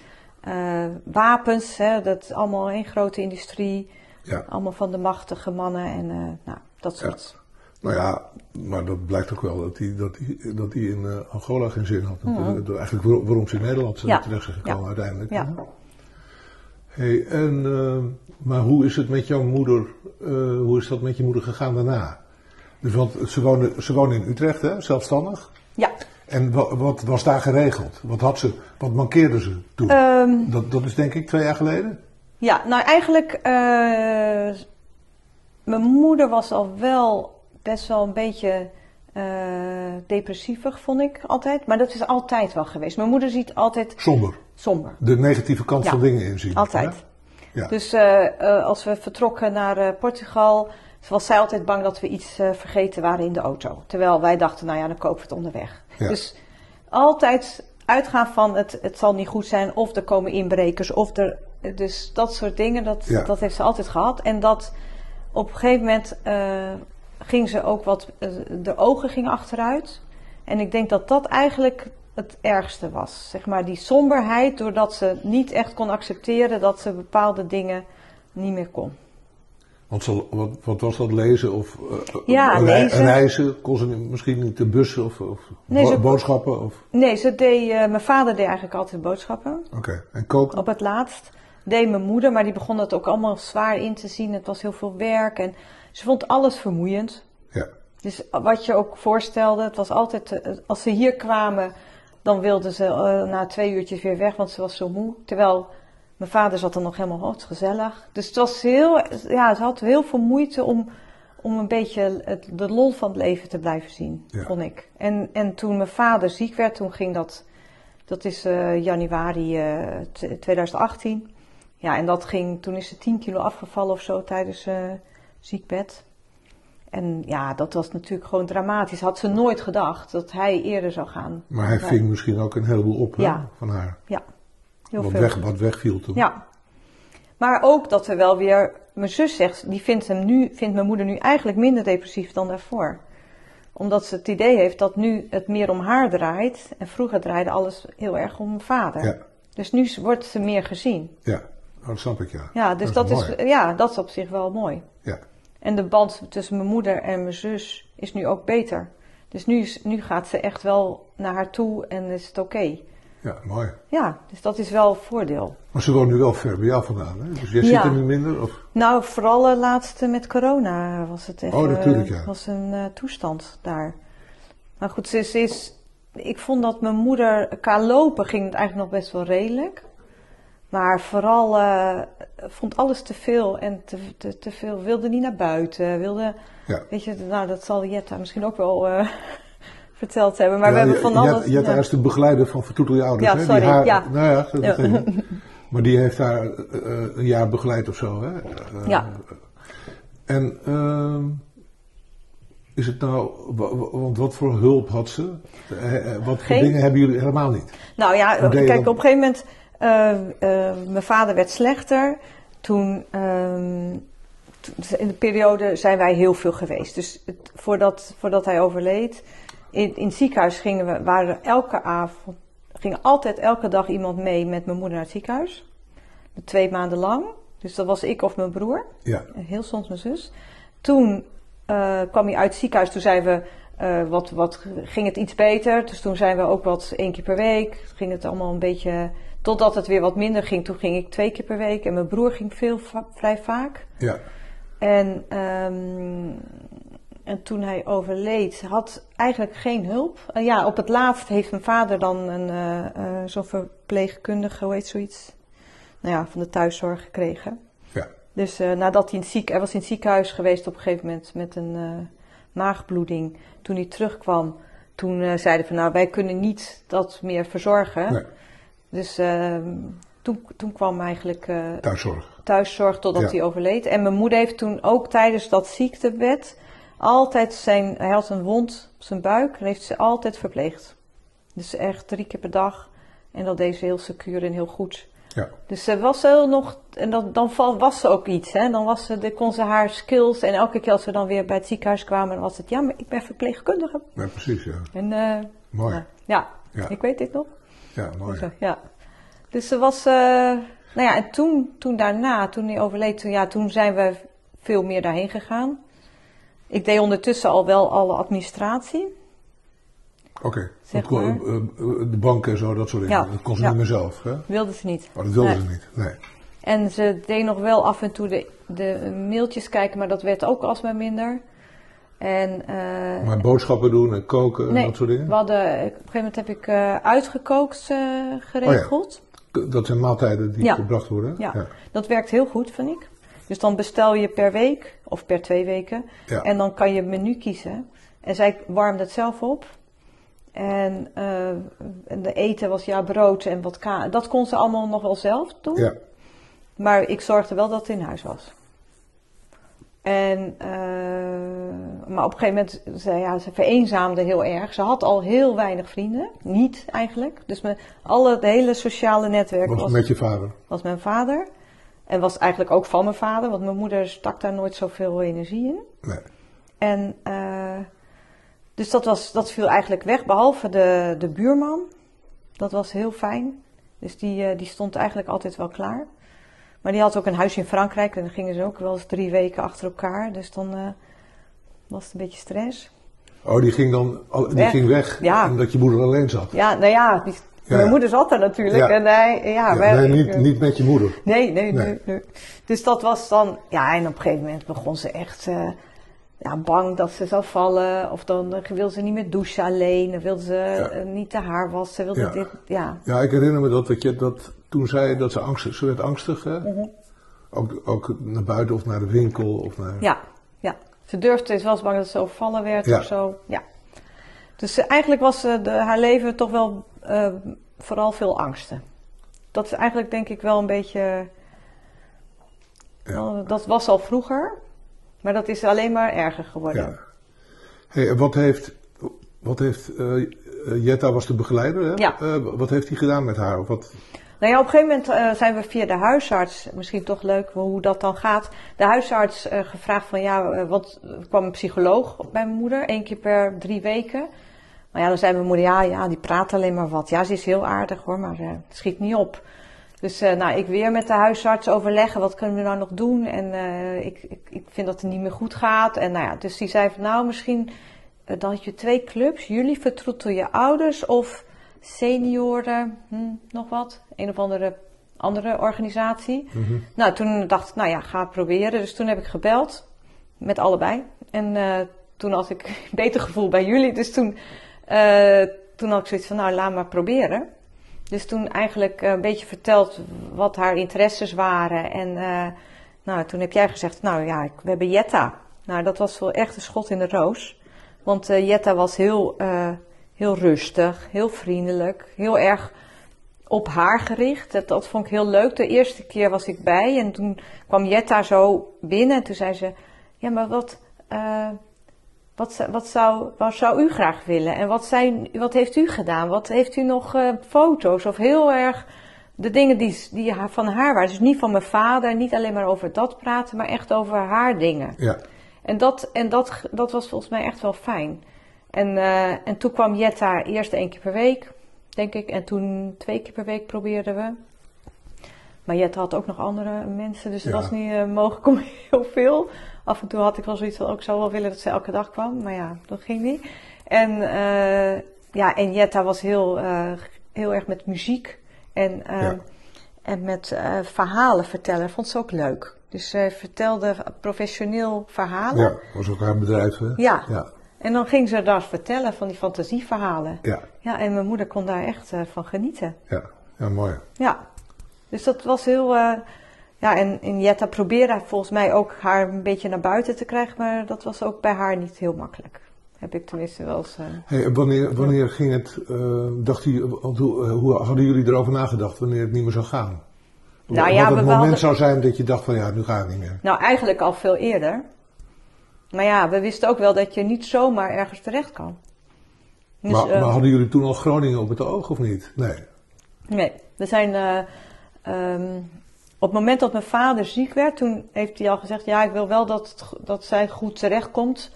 [SPEAKER 3] wapens, hè, dat is allemaal een grote industrie.
[SPEAKER 2] ja.
[SPEAKER 3] Allemaal van de machtige mannen en nou, dat soort.
[SPEAKER 2] Nou ja, maar dat blijkt ook wel dat hij dat die, dat die in Angola geen zin had. Eigenlijk waar- waarom ze in Nederland zijn
[SPEAKER 3] Ja.
[SPEAKER 2] terecht zijn gekomen
[SPEAKER 3] Ja.
[SPEAKER 2] uiteindelijk.
[SPEAKER 3] Ja.
[SPEAKER 2] Hey, en, maar hoe is het met jouw moeder, hoe is dat met je moeder gegaan daarna? Dus want ze woonde, ze woonde in Utrecht, hè, zelfstandig.
[SPEAKER 3] Ja.
[SPEAKER 2] En wat, was daar geregeld? Wat had ze, wat mankeerde ze toen?
[SPEAKER 3] Ehm,
[SPEAKER 2] dat, dat is denk ik twee jaar geleden?
[SPEAKER 3] ja, nou eigenlijk, eh, mijn moeder was al wel best wel een beetje eh depressievig, vond ik altijd. Maar dat is altijd wel geweest. Mijn moeder ziet altijd
[SPEAKER 2] Somber.
[SPEAKER 3] somber.
[SPEAKER 2] De negatieve kant
[SPEAKER 3] Ja,
[SPEAKER 2] van dingen inzien.
[SPEAKER 3] Altijd.
[SPEAKER 2] Ja.
[SPEAKER 3] Dus eh, als we vertrokken naar eh, Portugal, was zij altijd bang dat we iets eh, vergeten waren in de auto. Terwijl wij dachten, nou ja, dan kopen we het onderweg.
[SPEAKER 2] Ja.
[SPEAKER 3] Dus altijd uitgaan van het, het zal niet goed zijn, of er komen inbrekers, of er. Dus dat soort dingen, dat,
[SPEAKER 2] Ja.
[SPEAKER 3] dat heeft ze altijd gehad. En dat op een gegeven moment eh, ging ze ook wat. eh, de ogen gingen achteruit. En ik denk dat dat eigenlijk het ergste was. Zeg maar die somberheid, doordat ze niet echt kon accepteren dat ze bepaalde dingen niet meer kon.
[SPEAKER 2] Want ze, wat, wat was dat, lezen of eh,
[SPEAKER 3] Ja, lezen.
[SPEAKER 2] reizen? Kon ze misschien niet de bussen of, of
[SPEAKER 3] Nee,
[SPEAKER 2] bo-
[SPEAKER 3] ze-
[SPEAKER 2] boodschappen? Of,
[SPEAKER 3] Nee, ze deed, eh, mijn vader deed eigenlijk altijd boodschappen.
[SPEAKER 2] Oké, en koken?
[SPEAKER 3] Op het laatst deed mijn moeder, maar die begon dat ook allemaal zwaar in te zien. Het was heel veel werk en ze vond alles vermoeiend.
[SPEAKER 2] Ja,
[SPEAKER 3] Dus wat je ook voorstelde, het was altijd, eh, als ze hier kwamen, dan wilden ze eh, na twee uurtjes weer weg, want ze was zo moe. Terwijl mijn vader zat dan nog helemaal hot, gezellig. Dus het was heel, ja, ze had heel veel moeite om, om een beetje het, de lol van het leven te blijven zien,
[SPEAKER 2] Ja.
[SPEAKER 3] vond ik. En, en toen mijn vader ziek werd, toen ging dat, dat is eh, januari eh, t- 2018. Ja, en dat ging, toen is ze 10 kilo afgevallen of zo tijdens eh ziekbed. En ja, dat was natuurlijk gewoon dramatisch. Had ze nooit gedacht dat hij eerder zou gaan.
[SPEAKER 2] maar hij
[SPEAKER 3] Ja.
[SPEAKER 2] ving misschien ook een heleboel op hè,
[SPEAKER 3] Ja.
[SPEAKER 2] van haar.
[SPEAKER 3] Ja, heel
[SPEAKER 2] Wat,
[SPEAKER 3] veel.
[SPEAKER 2] weg, wat wegviel toen.
[SPEAKER 3] Ja. Maar ook dat er wel weer... Mijn zus zegt, die vindt, hem nu, vindt mijn moeder nu eigenlijk minder depressief dan daarvoor. Omdat ze het idee heeft dat nu het meer om haar draait. En vroeger draaide alles heel erg om mijn vader.
[SPEAKER 2] Ja,
[SPEAKER 3] Dus nu wordt ze meer gezien.
[SPEAKER 2] ja. Dat snap ik ja.
[SPEAKER 3] Ja, dus dat,
[SPEAKER 2] Dat
[SPEAKER 3] is, ja, dat is op zich wel mooi.
[SPEAKER 2] Ja,
[SPEAKER 3] En de band tussen mijn moeder en mijn zus is nu ook beter. Dus nu, is, nu gaat ze echt wel naar haar toe en is het oké.
[SPEAKER 2] Ja, mooi.
[SPEAKER 3] Ja, dus dat is wel een voordeel.
[SPEAKER 2] Maar ze woont nu wel ver bij jou vandaan hè? Dus jij
[SPEAKER 3] Ja.
[SPEAKER 2] zit er nu minder? Of?
[SPEAKER 3] Nou, vooral het laatste met corona was het echt
[SPEAKER 2] Oh, natuurlijk, ja.
[SPEAKER 3] was een eh, toestand daar. Maar goed, ze is, ze is, ik vond dat mijn moeder, qua lopen ging het eigenlijk nog best wel redelijk. Maar vooral eh, vond alles te veel en te, te, te veel, wilde niet naar buiten, wilde,
[SPEAKER 2] Ja.
[SPEAKER 3] weet je, nou dat zal Jetta misschien ook wel eh, verteld hebben. Maar we hebben van
[SPEAKER 2] je-
[SPEAKER 3] alles...
[SPEAKER 2] Je, je hebt
[SPEAKER 3] ja.
[SPEAKER 2] is de begeleider van Vertoetel je ouders,
[SPEAKER 3] Ja,
[SPEAKER 2] hè?
[SPEAKER 3] sorry,
[SPEAKER 2] haar,
[SPEAKER 3] ja.
[SPEAKER 2] Nou ja, dat
[SPEAKER 3] Ja. *laughs*
[SPEAKER 2] Maar die heeft haar eh, een jaar begeleid of zo, hè? Eh,
[SPEAKER 3] Ja.
[SPEAKER 2] En ehm, is het nou, wa- wa- want wat voor hulp had ze? Eh, Wat voor
[SPEAKER 3] Geen-
[SPEAKER 2] dingen hebben jullie helemaal niet?
[SPEAKER 3] Nou ja, kijk, op een gegeven moment, mijn vader werd slechter. Toen, ehm, toen- in de periode zijn wij heel veel geweest. Dus het- voordat, voordat hij overleed, in, in het ziekenhuis gingen we, waren elke avond, ging altijd elke dag iemand mee met mijn moeder naar het ziekenhuis. Twee maanden lang. Dus dat was ik of mijn broer.
[SPEAKER 2] Ja,
[SPEAKER 3] Heel soms mijn zus. Toen eh, kwam hij uit het ziekenhuis. Toen zijn we, eh, wat, wat, ging het iets beter. Dus toen zijn we ook wat één keer per week. Ging het allemaal een beetje, totdat het weer wat minder ging. Toen ging ik twee keer per week. En mijn broer ging veel, vrij vaak.
[SPEAKER 2] Ja.
[SPEAKER 3] En, ehm, en toen hij overleed, had eigenlijk geen hulp. Eh, ja, op het laatst heeft mijn vader dan een, eh, eh, zo'n verpleegkundige, hoe heet zoiets? Nou ja, van de thuiszorg gekregen.
[SPEAKER 2] Ja.
[SPEAKER 3] Dus nadat hij in het ziek, hij was in het ziekenhuis geweest op een gegeven moment met een maagbloeding. Toen hij terugkwam, toen zeiden van nou, wij kunnen niet dat meer verzorgen.
[SPEAKER 2] Nee.
[SPEAKER 3] Dus ehm, toen, toen kwam eigenlijk
[SPEAKER 2] Thuiszorg.
[SPEAKER 3] thuiszorg totdat
[SPEAKER 2] Ja.
[SPEAKER 3] hij overleed. En mijn moeder heeft toen ook tijdens dat ziektebed altijd zijn, hij had een wond op zijn buik en heeft ze altijd verpleegd. Dus echt drie keer per dag. En dat deed ze heel secuur en heel goed.
[SPEAKER 2] Ja.
[SPEAKER 3] Dus ze was heel nog, en dat, dan was ze ook iets. Hè? Dan was ze, de, kon ze haar skills. En elke keer als we dan weer bij het ziekenhuis kwamen, dan was het, ja, maar ik ben verpleegkundige.
[SPEAKER 2] ja, precies, ja.
[SPEAKER 3] En eh,
[SPEAKER 2] Mooi.
[SPEAKER 3] nou, ja,
[SPEAKER 2] Ja.
[SPEAKER 3] ik weet dit nog.
[SPEAKER 2] Ja, mooi.
[SPEAKER 3] Zo, ja. Dus ze was, eh, nou ja, en toen, toen daarna, toen hij overleed, toen, ja, toen zijn we veel meer daarheen gegaan. Ik deed ondertussen al wel alle administratie.
[SPEAKER 2] Oké.
[SPEAKER 3] Zeg
[SPEAKER 2] Want,
[SPEAKER 3] maar.
[SPEAKER 2] eh, eh, De banken en zo, dat soort dingen.
[SPEAKER 3] Ja.
[SPEAKER 2] Dat kon ze
[SPEAKER 3] Ja.
[SPEAKER 2] niet meer zelf, hè?
[SPEAKER 3] Wilde ze niet.
[SPEAKER 2] Oh, dat wilden
[SPEAKER 3] Nee.
[SPEAKER 2] ze niet. Nee.
[SPEAKER 3] En ze deed nog wel af en toe de, de mailtjes kijken, maar dat werd ook alsmaar minder. En, eh,
[SPEAKER 2] Maar boodschappen doen en koken en
[SPEAKER 3] nee,
[SPEAKER 2] dat soort dingen?
[SPEAKER 3] we hadden, op een gegeven moment heb ik uitgekookt eh, geregeld.
[SPEAKER 2] Dat zijn maaltijden die
[SPEAKER 3] Ja.
[SPEAKER 2] gebracht worden?
[SPEAKER 3] Ja. Dat werkt heel goed, vind ik. Dus dan bestel je per week of per twee weken.
[SPEAKER 2] Ja.
[SPEAKER 3] En dan kan je menu kiezen. En zij warmde het zelf op. En, eh, en de eten was ja brood en wat ka. Dat kon ze allemaal nog wel zelf doen.
[SPEAKER 2] Ja.
[SPEAKER 3] Maar ik zorgde wel dat het in huis was. En, eh, maar op een gegeven moment, ze, ja, ze vereenzaamde heel erg. Ze had al heel weinig vrienden. Niet eigenlijk. Dus mijn, alle, het hele sociale netwerk
[SPEAKER 2] Was
[SPEAKER 3] was,
[SPEAKER 2] met je vader?
[SPEAKER 3] was mijn vader. En was eigenlijk ook van mijn vader, want mijn moeder stak daar nooit zoveel energie in.
[SPEAKER 2] Nee.
[SPEAKER 3] En eh, dus dat, was, dat viel eigenlijk weg, behalve de, de buurman. Dat was heel fijn. Dus die, eh, die stond eigenlijk altijd wel klaar. Maar die had ook een huis in Frankrijk en dan gingen ze ook wel eens drie weken achter elkaar. Dus dan eh, was het een beetje stress.
[SPEAKER 2] Oh, die ging dan die
[SPEAKER 3] Weg.
[SPEAKER 2] ging weg
[SPEAKER 3] Ja.
[SPEAKER 2] omdat je moeder alleen zat?
[SPEAKER 3] Ja, nou ja, die,
[SPEAKER 2] Ja,
[SPEAKER 3] mijn moeder zat daar natuurlijk. En hij, ja, wij-
[SPEAKER 2] nee, niet, niet met je moeder.
[SPEAKER 3] Nee, nee,
[SPEAKER 2] Nee.
[SPEAKER 3] Dus dat was dan, ja, en op een gegeven moment begon ze echt eh, ja, bang dat ze zou vallen. Of dan wilde ze niet meer douchen alleen. Dan wilde ze eh, niet de haar wassen. Wilde
[SPEAKER 2] Ja.
[SPEAKER 3] dit, ja.
[SPEAKER 2] Ja, ik herinner me dat, dat je dat toen zei dat ze angstig, ze werd angstig, hè?
[SPEAKER 3] Mhm.
[SPEAKER 2] ook, ook naar buiten of naar de winkel of naar...
[SPEAKER 3] ja, ja. Ze durfde, ze was bang dat ze overvallen werd
[SPEAKER 2] Ja.
[SPEAKER 3] of zo. Ja. Dus eigenlijk was eh, de, haar leven toch wel eh, vooral veel angsten. Dat is eigenlijk denk ik wel een beetje...
[SPEAKER 2] Ja.
[SPEAKER 3] dat was al vroeger. Maar dat is alleen maar erger geworden.
[SPEAKER 2] Ja. Hey, wat heeft, wat heeft eh, Jetta was de begeleider, hè?
[SPEAKER 3] Ja.
[SPEAKER 2] Wat heeft hij gedaan met haar? Of wat?
[SPEAKER 3] Nou ja, op een gegeven moment zijn we via de huisarts, misschien toch leuk hoe dat dan gaat, de huisarts gevraagd van ja, wat, kwam een psycholoog bij mijn moeder, één keer per drie weken. Maar ja, dan zei mijn moeder, ja, ja, die praat alleen maar wat. Ja, ze is heel aardig hoor, maar eh, het schiet niet op. Dus eh, nou, ik weer met de huisarts overleggen, wat kunnen we nou nog doen? En eh, ik, ik, ik vind dat het niet meer goed gaat. En nou ja, dus die zei van nou, misschien eh, dan had je twee clubs. Jullie vertroetel je ouders of senioren, hm, nog wat. Een of andere, andere organisatie.
[SPEAKER 2] Mhm.
[SPEAKER 3] Nou, toen dacht ik, nou ja, ga het proberen. Dus toen heb ik gebeld met allebei. En eh, toen had ik *laughs* een beter gevoel bij jullie. Dus toen, eh, toen had ik zoiets van, nou, laat maar proberen. Dus toen eigenlijk eh, een beetje verteld wat haar interesses waren. En eh, nou, toen heb jij gezegd, nou ja, we hebben Jetta. Nou, dat was wel echt een schot in de roos. Want Jetta was heel, heel rustig, heel vriendelijk, heel erg op haar gericht. Dat, dat vond ik heel leuk. De eerste keer was ik bij en toen kwam Jetta zo binnen. En toen zei ze, ja, maar wat, wat, zou- wat, zou, wat zou u graag willen? En wat, zijn, wat heeft u gedaan? Wat heeft u nog eh, foto's? Of heel erg de dingen die, die van haar waren. Dus niet van mijn vader, niet alleen maar over dat praten, maar echt over haar dingen.
[SPEAKER 2] Ja.
[SPEAKER 3] En dat, en dat, dat was volgens mij echt wel fijn. En, eh, en toen kwam Jetta eerst één keer per week, denk ik. En toen twee keer per week probeerden we. Maar Jette had ook nog andere mensen, dus het
[SPEAKER 2] Ja.
[SPEAKER 3] was niet eh, mogelijk om *laughs* heel veel. Af en toe had ik wel zoiets van, ook zou wel willen dat ze elke dag kwam. Maar ja, dat ging niet. En, eh, ja, en Jetta was heel, eh, heel erg met muziek en, eh,
[SPEAKER 2] Ja.
[SPEAKER 3] en met verhalen vertellen. Vond ze ook leuk. Dus zij vertelde professioneel verhalen.
[SPEAKER 2] Ja, was ook haar bedrijf, hè?
[SPEAKER 3] Ja.
[SPEAKER 2] Ja,
[SPEAKER 3] En dan ging ze daar vertellen van die fantasieverhalen.
[SPEAKER 2] ja,
[SPEAKER 3] Ja, en mijn moeder kon daar echt van genieten.
[SPEAKER 2] ja. Ja, mooi.
[SPEAKER 3] Ja, dus dat was heel. Ja, en, en Jetta probeerde volgens mij ook haar een beetje naar buiten te krijgen, maar dat was ook bij haar niet heel makkelijk. Heb ik tenminste wel eens. eh,
[SPEAKER 2] Hey, wanneer, wanneer ging het, eh, dacht u, hoe, eh, hoe hadden jullie erover nagedacht wanneer het niet meer zou gaan?
[SPEAKER 3] Nou
[SPEAKER 2] Wat
[SPEAKER 3] ja,
[SPEAKER 2] het moment
[SPEAKER 3] hadden-
[SPEAKER 2] zou zijn dat je dacht van ja, nu gaat het niet meer.
[SPEAKER 3] Nou, eigenlijk al veel eerder. Maar ja, we wisten ook wel dat je niet zomaar ergens terecht kan. Dus,
[SPEAKER 2] maar, maar hadden jullie toen al Groningen op het oog of niet? Nee.
[SPEAKER 3] Nee, we zijn. eh, ehm, op het moment dat mijn vader ziek werd, toen heeft hij al gezegd: Ja, ik wil wel dat, het dat zij goed terechtkomt.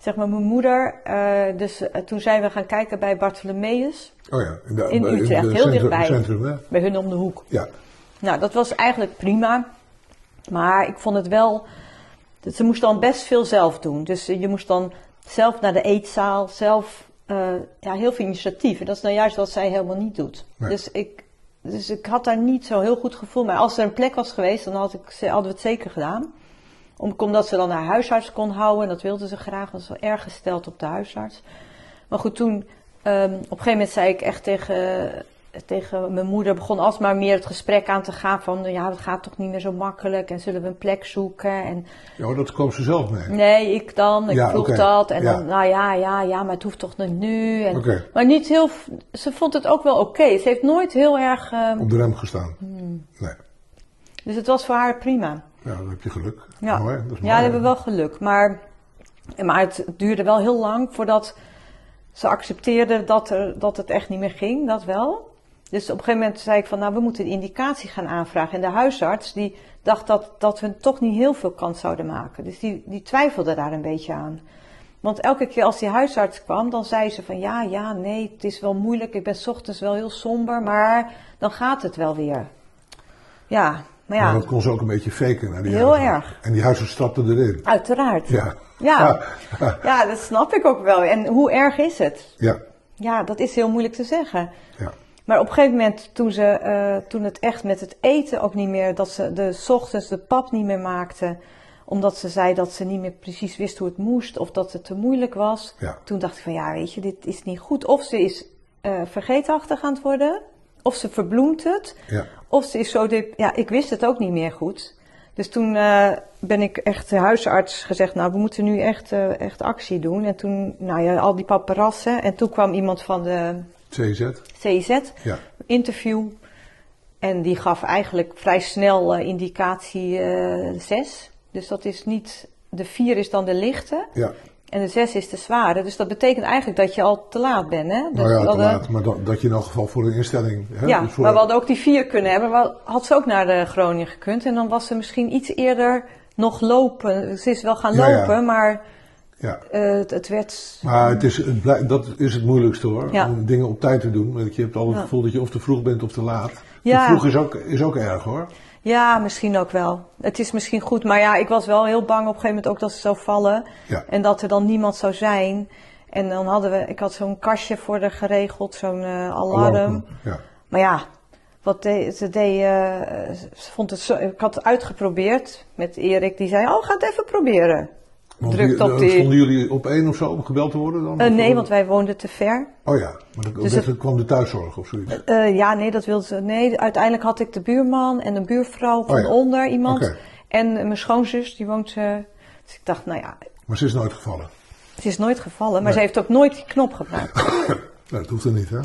[SPEAKER 3] Zeg maar, mijn moeder. eh, dus eh, toen zijn we gaan kijken bij Bartholomeus,
[SPEAKER 2] Oh ja, in, de,
[SPEAKER 3] In Utrecht, heel
[SPEAKER 2] centrum,
[SPEAKER 3] dichtbij.
[SPEAKER 2] centrum hè?
[SPEAKER 3] bij hun om de hoek.
[SPEAKER 2] Ja,
[SPEAKER 3] Nou, dat was eigenlijk prima. Maar ik vond het wel. Ze moest dan best veel zelf doen. Dus je moest dan zelf naar de eetzaal, zelf. eh, ja, heel veel initiatief. En dat is nou juist wat zij helemaal niet doet.
[SPEAKER 2] Nee.
[SPEAKER 3] Dus, ik, dus ik had daar niet zo heel goed gevoel. Maar als er een plek was geweest, dan had ik, ze- hadden we het zeker gedaan. Om- Omdat ze dan haar huisarts kon houden. En dat wilde ze graag. was wel erg gesteld op de huisarts. Maar goed, toen. ehm, op een gegeven moment zei ik echt tegen, tegen mijn moeder. begon alsmaar meer het gesprek aan te gaan. van ja, het gaat toch niet meer zo makkelijk. En zullen we een plek zoeken. En
[SPEAKER 2] ja dat kwam ze zelf mee.
[SPEAKER 3] nee, ik dan. Ik
[SPEAKER 2] Ja,
[SPEAKER 3] vroeg dat. En
[SPEAKER 2] Ja.
[SPEAKER 3] dan, nou ja, ja, ja, maar het hoeft toch nog nu. En. Maar niet heel. Ze vond het ook wel oké. Ze heeft nooit heel erg. ehm,
[SPEAKER 2] Op de rem gestaan.
[SPEAKER 3] Hmm.
[SPEAKER 2] Nee.
[SPEAKER 3] dus het was voor haar prima.
[SPEAKER 2] Ja, dan heb je geluk.
[SPEAKER 3] Ja,
[SPEAKER 2] Mooi, dat is mooi.
[SPEAKER 3] ja, we hebben wel geluk. Maar, maar het duurde wel heel lang voordat ze accepteerde dat, er, dat het echt niet meer ging. Dat wel. Dus op een gegeven moment zei ik van, nou, we moeten een indicatie gaan aanvragen. En de huisarts, die dacht dat, dat we toch niet heel veel kans zouden maken. Dus die, die twijfelde daar een beetje aan. Want elke keer als die huisarts kwam, dan zei ze van, ja, ja, nee, het is wel moeilijk. Ik ben 's ochtends wel heel somber, maar dan gaat het wel weer. Ja, maar
[SPEAKER 2] Maar
[SPEAKER 3] ja,
[SPEAKER 2] dat kon ze ook een beetje faken. Naar die
[SPEAKER 3] Heel
[SPEAKER 2] huisarts.
[SPEAKER 3] erg.
[SPEAKER 2] En die huisarts stapte erin.
[SPEAKER 3] uiteraard.
[SPEAKER 2] Ja.
[SPEAKER 3] Ja.
[SPEAKER 2] Ja.
[SPEAKER 3] Ja, dat snap ik ook wel. En hoe erg is het?
[SPEAKER 2] Ja.
[SPEAKER 3] Ja, dat is heel moeilijk te zeggen.
[SPEAKER 2] ja.
[SPEAKER 3] Maar op een gegeven moment, toen, ze, eh, toen het echt met het eten ook niet meer, dat ze de ochtends de pap niet meer maakte, omdat ze zei dat ze niet meer precies wist hoe het moest of dat het te moeilijk was.
[SPEAKER 2] Ja.
[SPEAKER 3] Toen dacht ik van ja, weet je, dit is niet goed. Of ze is eh, vergeetachtig aan het worden, of ze verbloemt het,
[SPEAKER 2] Ja.
[SPEAKER 3] of ze is zo dep- Ja, ik wist het ook niet meer goed. Dus toen eh, ben ik echt de huisarts gezegd, nou, we moeten nu echt, echt actie doen. En toen, nou ja, al die paparazzen. En toen kwam iemand van de
[SPEAKER 2] CZ.
[SPEAKER 3] CZ,
[SPEAKER 2] Ja.
[SPEAKER 3] interview. En die gaf eigenlijk vrij snel eh, indicatie eh 6. Dus dat is niet, de 4 is dan de lichte.
[SPEAKER 2] Ja.
[SPEAKER 3] En de 6 is de zware. Dus dat betekent eigenlijk dat je al te laat bent. Hè? Dus
[SPEAKER 2] Nou ja, te
[SPEAKER 3] hadden-
[SPEAKER 2] laat. Maar dat, dat je in elk geval voor een instelling... Hè,
[SPEAKER 3] ja,
[SPEAKER 2] dus voor-
[SPEAKER 3] maar we hadden ook die vier kunnen hebben. Maar had ze ook naar de Groningen gekund. En dan was ze misschien iets eerder nog lopen. Ze is wel gaan
[SPEAKER 2] Ja, ja.
[SPEAKER 3] lopen, maar
[SPEAKER 2] Ja.
[SPEAKER 3] eh, het, het werd...
[SPEAKER 2] Maar het is, het dat is het moeilijkste hoor.
[SPEAKER 3] Ja.
[SPEAKER 2] Om dingen op tijd te doen. Want je hebt altijd het gevoel dat je of te vroeg bent of te laat.
[SPEAKER 3] Ja.
[SPEAKER 2] Te vroeg is ook, is ook erg hoor.
[SPEAKER 3] Ja, misschien ook wel. Het is misschien goed. Maar ja, ik was wel heel bang op een gegeven moment ook dat ze zou vallen.
[SPEAKER 2] Ja.
[SPEAKER 3] En dat er dan niemand zou zijn. En dan hadden we... Ik had zo'n kastje voor haar geregeld. Zo'n eh, alarm.
[SPEAKER 2] Alarm. Ja.
[SPEAKER 3] Maar ja, wat deed, ze deed, eh, ze vond het zo, ik had het uitgeprobeerd met Erik, die zei, oh, ga het even proberen.
[SPEAKER 2] Want
[SPEAKER 3] Drukt op
[SPEAKER 2] eh,
[SPEAKER 3] die-
[SPEAKER 2] Stonden jullie op één of zo om gebeld te worden dan?
[SPEAKER 3] Eh, nee, want wij woonden te ver.
[SPEAKER 2] Oh ja, maar dat,
[SPEAKER 3] Dus
[SPEAKER 2] dat
[SPEAKER 3] het-
[SPEAKER 2] kwam de thuiszorg of zoiets.
[SPEAKER 3] Eh, ja, nee, dat wilde ze. Nee, uiteindelijk had ik de buurman en een buurvrouw van
[SPEAKER 2] Oh ja.
[SPEAKER 3] onder iemand. En mijn schoonzus, die woont. eh, dus ik dacht, nou ja,
[SPEAKER 2] Maar ze is nooit gevallen.
[SPEAKER 3] het is nooit gevallen. Maar
[SPEAKER 2] Nee.
[SPEAKER 3] ze heeft ook nooit die knop gebruikt. *laughs*
[SPEAKER 2] Nou, dat hoeft er niet hè.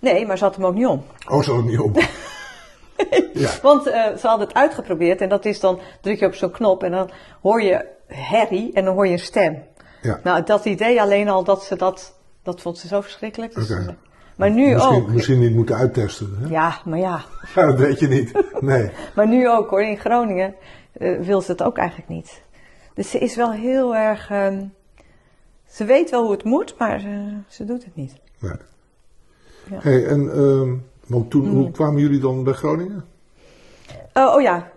[SPEAKER 3] Nee, maar ze had hem ook niet om.
[SPEAKER 2] Oh, zo niet op. *laughs* ja.
[SPEAKER 3] Want eh, ze hadden het uitgeprobeerd en dat is dan, druk je op zo'n knop en dan hoor je herrie en dan hoor je een stem.
[SPEAKER 2] Ja.
[SPEAKER 3] Nou, dat idee alleen al dat ze dat, dat vond ze zo verschrikkelijk. Dus,
[SPEAKER 2] Oké.
[SPEAKER 3] eh, maar nu
[SPEAKER 2] misschien,
[SPEAKER 3] ook.
[SPEAKER 2] misschien niet moeten uittesten. Hè?
[SPEAKER 3] Ja, maar ja. *laughs*
[SPEAKER 2] Ja, dat weet je niet. *laughs* Nee.
[SPEAKER 3] Maar nu ook hoor, in Groningen eh, wil ze het ook eigenlijk niet. Dus ze is wel heel erg. ehm, ze weet wel hoe het moet, maar ze, ze doet het niet.
[SPEAKER 2] nee.
[SPEAKER 3] Ja.
[SPEAKER 2] Hey, en, ehm, want toen, hoe
[SPEAKER 3] Mm.
[SPEAKER 2] kwamen jullie dan bij Groningen?
[SPEAKER 3] Oh, oh ja.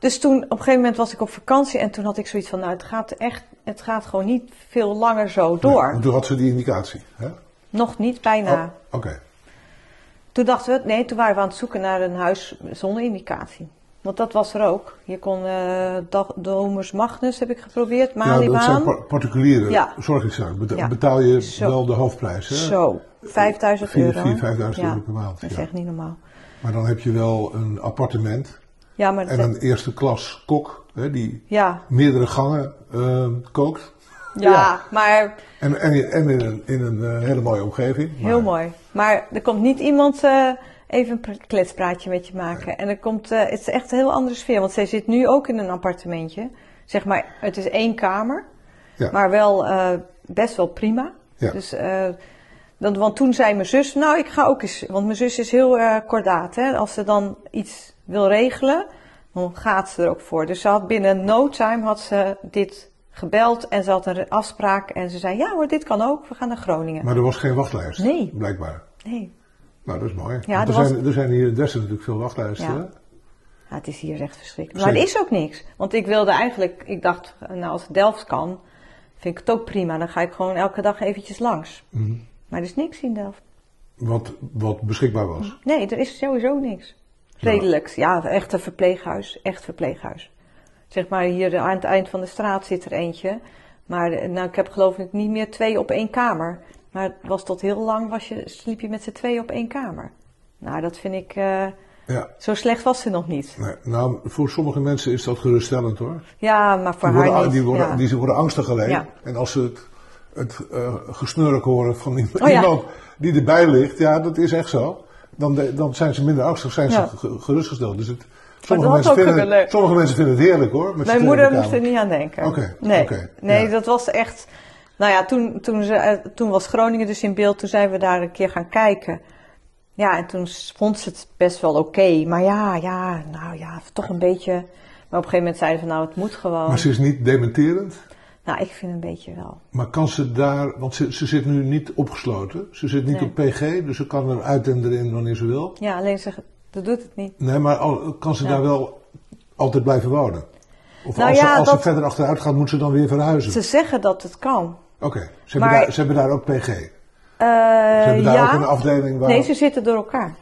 [SPEAKER 3] Eh, dus toen, op een gegeven moment was ik op vakantie en toen had ik zoiets van, nou, het gaat echt, het gaat gewoon niet veel langer zo door.
[SPEAKER 2] Want toen had ze die indicatie. Hè?
[SPEAKER 3] Nog niet, bijna.
[SPEAKER 2] Oh, Oké.
[SPEAKER 3] Toen dachten we, nee, toen waren we aan het zoeken naar een huis zonder indicatie. Want dat was er ook. Je kon eh Dag- Domus Magnus heb ik geprobeerd,
[SPEAKER 2] Ja, dat zijn
[SPEAKER 3] Malibaan.
[SPEAKER 2] par- particuliere
[SPEAKER 3] Ja.
[SPEAKER 2] zorginstellingen.
[SPEAKER 3] Ja.
[SPEAKER 2] Betaal je
[SPEAKER 3] Zo.
[SPEAKER 2] wel de hoofdprijs, hè?
[SPEAKER 3] Zo, 5000
[SPEAKER 2] Vier-
[SPEAKER 3] euro.
[SPEAKER 2] vier, 5000
[SPEAKER 3] Ja,
[SPEAKER 2] euro per maand.
[SPEAKER 3] Dat is echt niet normaal.
[SPEAKER 2] Maar dan heb je wel een appartement
[SPEAKER 3] Ja, maar
[SPEAKER 2] en een eerste klas kok, hè, die
[SPEAKER 3] ja,
[SPEAKER 2] meerdere gangen eh, kookt.
[SPEAKER 3] ja,
[SPEAKER 2] Ja.
[SPEAKER 3] maar
[SPEAKER 2] En, en, en in een, in een eh, hele mooie omgeving.
[SPEAKER 3] heel
[SPEAKER 2] Maar-
[SPEAKER 3] mooi. Maar er komt niet iemand eh, even een pr- kletspraatje met je maken. En er komt, eh, het is echt een heel andere sfeer. Want zij zit nu ook in een appartementje. Zeg maar, het is één kamer.
[SPEAKER 2] Ja.
[SPEAKER 3] Maar wel best wel prima.
[SPEAKER 2] Ja.
[SPEAKER 3] Dus, dan, want toen zei mijn zus, nou ik ga ook eens, want mijn zus is heel kordaat. Hè? Als ze dan iets wil regelen, dan gaat ze er ook voor. Dus ze had binnen no time had ze dit gebeld en ze had een afspraak. En ze zei, ja hoor, dit kan ook, we gaan naar Groningen.
[SPEAKER 2] Maar er was geen wachtlijst,
[SPEAKER 3] Nee.
[SPEAKER 2] blijkbaar.
[SPEAKER 3] Nee,
[SPEAKER 2] Nou, dat is mooi.
[SPEAKER 3] Ja,
[SPEAKER 2] er,
[SPEAKER 3] er was-
[SPEAKER 2] zijn, er zijn hier in Dessen natuurlijk veel wachtlijsten.
[SPEAKER 3] Ja. het is hier echt verschrikkelijk. Maar er
[SPEAKER 2] Zeker.
[SPEAKER 3] is ook niks. Want ik wilde eigenlijk, ik dacht, nou als Delft kan, vind ik het ook prima. Dan ga ik gewoon elke dag eventjes langs.
[SPEAKER 2] Mhm.
[SPEAKER 3] Maar er is niks in Delft.
[SPEAKER 2] Wat, wat beschikbaar was.
[SPEAKER 3] Nee, er is sowieso niks. Redelijk. Ja, echt een verpleeghuis. Echt verpleeghuis. Zeg maar, hier aan het eind van de straat zit er eentje. Maar nou, ik heb geloof ik niet meer twee op één kamer. Maar het was tot heel lang was je, sliep je met z'n twee op één kamer. Nou, dat vind ik... eh,
[SPEAKER 2] Ja.
[SPEAKER 3] zo slecht was ze nog niet.
[SPEAKER 2] Nee, nou, voor sommige mensen is dat geruststellend hoor.
[SPEAKER 3] Ja, maar voor
[SPEAKER 2] Die
[SPEAKER 3] haar
[SPEAKER 2] worden,
[SPEAKER 3] niet.
[SPEAKER 2] die worden,
[SPEAKER 3] ja.
[SPEAKER 2] die worden angstig alleen.
[SPEAKER 3] Ja.
[SPEAKER 2] En als ze het, het eh, gesnurk horen van iemand,
[SPEAKER 3] Oh
[SPEAKER 2] iemand die erbij ligt, ja, dat is echt zo. Dan, de- dan zijn ze minder angstig, zijn
[SPEAKER 3] Ja.
[SPEAKER 2] ze ge- gerustgesteld. Dus het, sommige, mensen vinden,
[SPEAKER 3] kunnen.
[SPEAKER 2] sommige mensen vinden het heerlijk hoor.
[SPEAKER 3] Mijn moeder moest er niet aan denken.
[SPEAKER 2] Oké,
[SPEAKER 3] nee, nee
[SPEAKER 2] ja.
[SPEAKER 3] dat was echt. Nou ja, toen, toen, ze, eh, toen was Groningen dus in beeld. Toen zijn we daar een keer gaan kijken. Ja, en toen vond ze het best wel oké. Maar ja, ja, nou ja, toch een beetje. Maar op een gegeven moment zeiden ze van nou, het moet gewoon.
[SPEAKER 2] Maar ze is niet dementerend.
[SPEAKER 3] Nou, ik vind een beetje wel.
[SPEAKER 2] Maar kan ze daar, want ze, ze zit nu niet opgesloten. Ze zit niet
[SPEAKER 3] Nee.
[SPEAKER 2] op PG, dus ze kan er uit en erin wanneer ze wil.
[SPEAKER 3] Ja, alleen ze, dat doet het niet.
[SPEAKER 2] Nee, maar al, kan ze
[SPEAKER 3] Ja.
[SPEAKER 2] daar wel altijd blijven wonen? Of
[SPEAKER 3] Nou
[SPEAKER 2] als,
[SPEAKER 3] ja,
[SPEAKER 2] ze, als
[SPEAKER 3] dat-
[SPEAKER 2] ze verder achteruit gaat, moet ze dan weer verhuizen?
[SPEAKER 3] Ze zeggen dat het kan.
[SPEAKER 2] Oké, ze, hebben
[SPEAKER 3] Maar-
[SPEAKER 2] daar- ze hebben daar ook PG. Ze
[SPEAKER 3] Eh,
[SPEAKER 2] hebben daar
[SPEAKER 3] ja.
[SPEAKER 2] ook een afdeling waar...
[SPEAKER 3] Nee, ze zitten door elkaar.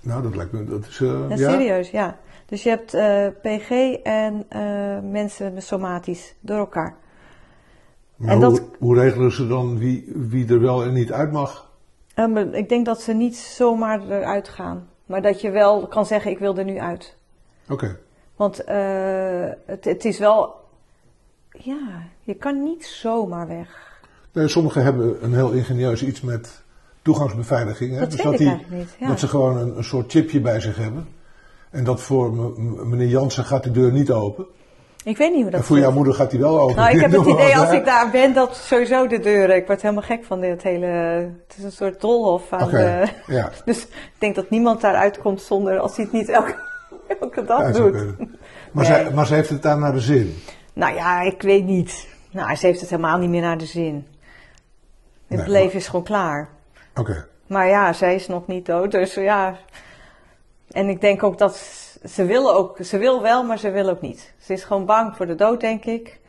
[SPEAKER 2] Nou, dat lijkt me... Dat is,
[SPEAKER 3] Ja,
[SPEAKER 2] ja?
[SPEAKER 3] serieus, ja. Dus je hebt eh, PG en eh, mensen met somatisch door elkaar.
[SPEAKER 2] Maar
[SPEAKER 3] en
[SPEAKER 2] hoe,
[SPEAKER 3] dat-
[SPEAKER 2] hoe regelen ze dan wie, wie er wel en niet uit mag?
[SPEAKER 3] Eh, ik denk dat ze niet zomaar eruit gaan. Maar dat je wel kan zeggen, ik wil er nu uit.
[SPEAKER 2] Oké,
[SPEAKER 3] Want het, het is wel... Ja, je kan niet zomaar weg.
[SPEAKER 2] nee, sommigen hebben een heel ingenieus iets met toegangsbeveiliging. Hè?
[SPEAKER 3] Dat
[SPEAKER 2] dus dat,
[SPEAKER 3] ik
[SPEAKER 2] die,
[SPEAKER 3] eigenlijk niet, ja.
[SPEAKER 2] dat ze gewoon een, een soort chipje bij zich hebben. En dat voor meneer Jansen gaat de deur niet open.
[SPEAKER 3] Ik weet niet hoe dat
[SPEAKER 2] en voor jouw moeder gaat die wel open.
[SPEAKER 3] Nou, ik heb *laughs* het idee als ik daar ben, dat sowieso de deuren... Ik word helemaal gek van dit hele... Het is een soort dolhof aan de...
[SPEAKER 2] ja. *laughs*
[SPEAKER 3] Dus ik denk dat niemand daaruit komt zonder... Als hij het niet elke, *laughs* elke dag
[SPEAKER 2] Ja,
[SPEAKER 3] doet.
[SPEAKER 2] Maar,
[SPEAKER 3] Nee.
[SPEAKER 2] zij, maar ze heeft het daar naar de zin.
[SPEAKER 3] Nou ja, ik weet niet. Nou, ze heeft het helemaal niet meer naar de zin. Het
[SPEAKER 2] Nee,
[SPEAKER 3] leven
[SPEAKER 2] maar-
[SPEAKER 3] is gewoon klaar.
[SPEAKER 2] Oké.
[SPEAKER 3] Maar ja, zij is nog niet dood, dus ja. En ik denk ook dat ze- wil ook, ze wil wel, maar ze wil ook niet. Ze is gewoon bang voor de dood, denk ik.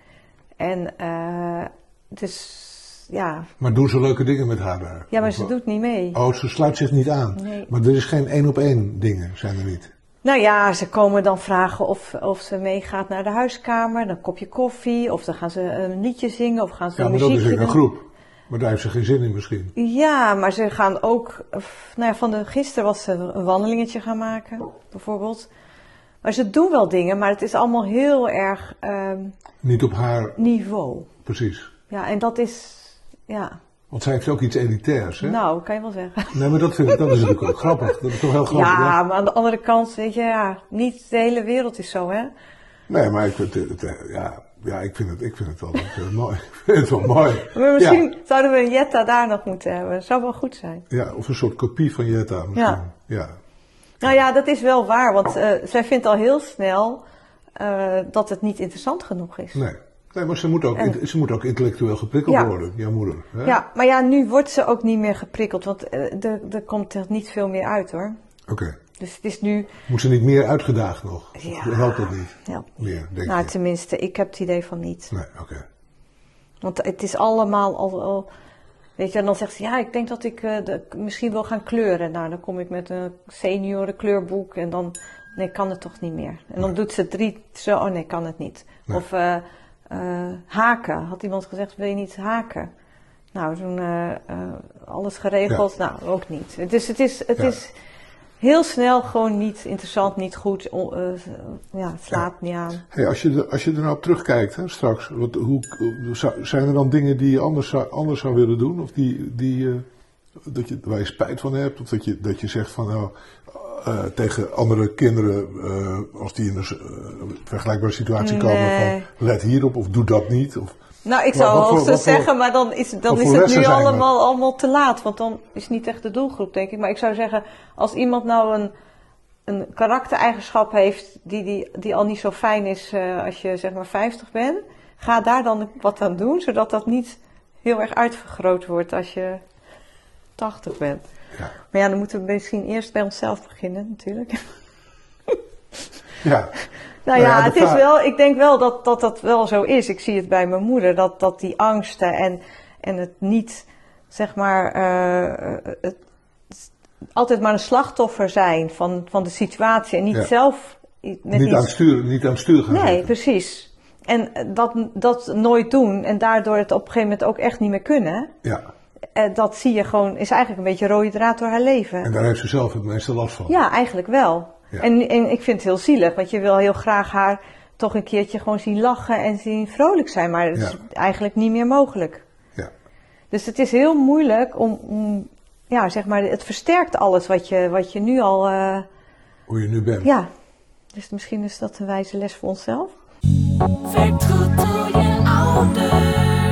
[SPEAKER 3] En eh het is, ja,
[SPEAKER 2] Maar doen ze leuke dingen met haar daar?
[SPEAKER 3] ja, maar ze doet niet mee.
[SPEAKER 2] Oh, ze sluit zich niet aan.
[SPEAKER 3] Nee.
[SPEAKER 2] Maar er is geen één op één dingen, zijn er niet.
[SPEAKER 3] Nou ja, ze komen dan vragen of, of ze meegaat naar de huiskamer, dan een kopje koffie, of dan gaan ze een liedje zingen, of gaan ze
[SPEAKER 2] Ja, maar
[SPEAKER 3] muziek
[SPEAKER 2] dat is een groep. Maar daar heeft ze geen zin in misschien.
[SPEAKER 3] Ja, maar ze gaan ook. Nou ja, van de, gisteren was ze een wandelingetje gaan maken, bijvoorbeeld. Maar ze doen wel dingen, maar het is allemaal heel erg ehm,
[SPEAKER 2] Niet op haar,
[SPEAKER 3] niveau.
[SPEAKER 2] precies.
[SPEAKER 3] Ja, en dat is. Ja,
[SPEAKER 2] Want zij heeft ook iets elitairs, hè?
[SPEAKER 3] nou, kan je wel zeggen. *laughs*
[SPEAKER 2] Nee, maar dat, vind ik, dat is natuurlijk ook grappig. Dat is toch heel grappig,
[SPEAKER 3] Ja, maar aan de andere kant, weet je, ja, niet de hele wereld is zo, hè?
[SPEAKER 2] Nee, maar ik vind het, het, ja, ja, ik vind het, ik vind het wel eh, mooi. *laughs* Ik vind het wel mooi.
[SPEAKER 3] Maar misschien
[SPEAKER 2] Ja,
[SPEAKER 3] zouden we een Jetta daar nog moeten hebben. Dat zou wel goed zijn.
[SPEAKER 2] ja, of een soort kopie van Jetta misschien.
[SPEAKER 3] Ja.
[SPEAKER 2] ja.
[SPEAKER 3] Nou ja, dat is wel waar, want eh, zij vindt al heel snel eh, dat het niet interessant genoeg is.
[SPEAKER 2] Nee. Nee, maar ze moet ook,
[SPEAKER 3] En-
[SPEAKER 2] ze moet ook intellectueel geprikkeld
[SPEAKER 3] Ja.
[SPEAKER 2] worden, jouw moeder. Hè?
[SPEAKER 3] Ja, maar ja, nu wordt ze ook niet meer geprikkeld, want er, er komt er niet veel meer uit hoor.
[SPEAKER 2] Oké.
[SPEAKER 3] Dus het is nu,
[SPEAKER 2] Moet ze niet meer uitgedaagd nog?
[SPEAKER 3] Ja.
[SPEAKER 2] helpt dat niet?
[SPEAKER 3] ja,
[SPEAKER 2] Meer, denk
[SPEAKER 3] nou
[SPEAKER 2] je?
[SPEAKER 3] tenminste, ik heb het idee van niet.
[SPEAKER 2] Nee, oké.
[SPEAKER 3] Want het is allemaal al, al- weet je, en dan zegt ze, ja, ik denk dat ik eh, de- misschien wil gaan kleuren. Nou, dan kom ik met een senioren kleurboek en dan, nee, kan het toch niet meer. En dan doet ze drie, zo, oh nee, kan het niet.
[SPEAKER 2] Nee.
[SPEAKER 3] Of eh, eh, haken, had iemand gezegd, wil je niet haken? Nou, toen alles geregeld, nou, ook niet. Dus het is, het
[SPEAKER 2] Ja.
[SPEAKER 3] is heel snel gewoon niet interessant, niet goed, on- eh, ja, het slaat niet aan.
[SPEAKER 2] Hey, als, je er, als je er nou op terugkijkt hè, straks, wat, hoe, zijn er dan dingen die je anders zou, anders zou willen doen? Of die, die, eh, dat je, waar je spijt van hebt? Of dat je, dat je zegt van nou, eh, tegen andere kinderen, als die in een vergelijkbare situatie komen, van let hierop of doe dat niet? Of,
[SPEAKER 3] Nou, ik zou hoogstens
[SPEAKER 2] voor-
[SPEAKER 3] zeggen, maar dan is, dan is het nu
[SPEAKER 2] er?
[SPEAKER 3] allemaal, allemaal te laat. Want dan is het niet echt de doelgroep, denk ik. Maar ik zou zeggen, als iemand nou een, een karaktereigenschap heeft die, die, die al niet zo fijn is eh, als je zeg maar 50 bent, ga daar dan wat aan doen, zodat dat niet heel erg uitvergroot wordt als je 80 bent.
[SPEAKER 2] ja.
[SPEAKER 3] Maar ja, dan moeten we misschien eerst bij onszelf beginnen, natuurlijk.
[SPEAKER 2] ja, *laughs*
[SPEAKER 3] Nou
[SPEAKER 2] Nou
[SPEAKER 3] ja, het is wel, ik denk wel dat, dat dat wel zo is. Ik zie het bij mijn moeder, dat, dat die angsten en, en het niet, zeg maar, eh, het, altijd maar een slachtoffer zijn van, van de situatie en niet
[SPEAKER 2] Ja.
[SPEAKER 3] zelf met
[SPEAKER 2] niet,
[SPEAKER 3] iets-
[SPEAKER 2] aan het stuur, niet aan het stuur gaan
[SPEAKER 3] Nee,
[SPEAKER 2] zitten.
[SPEAKER 3] precies. En dat, dat nooit doen en daardoor het op een gegeven moment ook echt niet meer kunnen,
[SPEAKER 2] Ja,
[SPEAKER 3] eh, dat zie je gewoon, is eigenlijk een beetje rode draad door haar leven.
[SPEAKER 2] en daar heeft ze zelf het meeste last van.
[SPEAKER 3] Ja, eigenlijk wel.
[SPEAKER 2] Ja.
[SPEAKER 3] En, en ik vind het heel zielig, want je wil heel graag haar toch een keertje gewoon zien lachen en zien vrolijk zijn, maar dat is eigenlijk niet meer mogelijk.
[SPEAKER 2] Ja.
[SPEAKER 3] Dus het is heel moeilijk om, om ja, zeg maar, het versterkt alles wat je, wat je nu al, eh,
[SPEAKER 2] Hoe je nu bent.
[SPEAKER 3] ja. Dus misschien is dat een wijze les voor onszelf.
[SPEAKER 4] Vertroetel je ouders.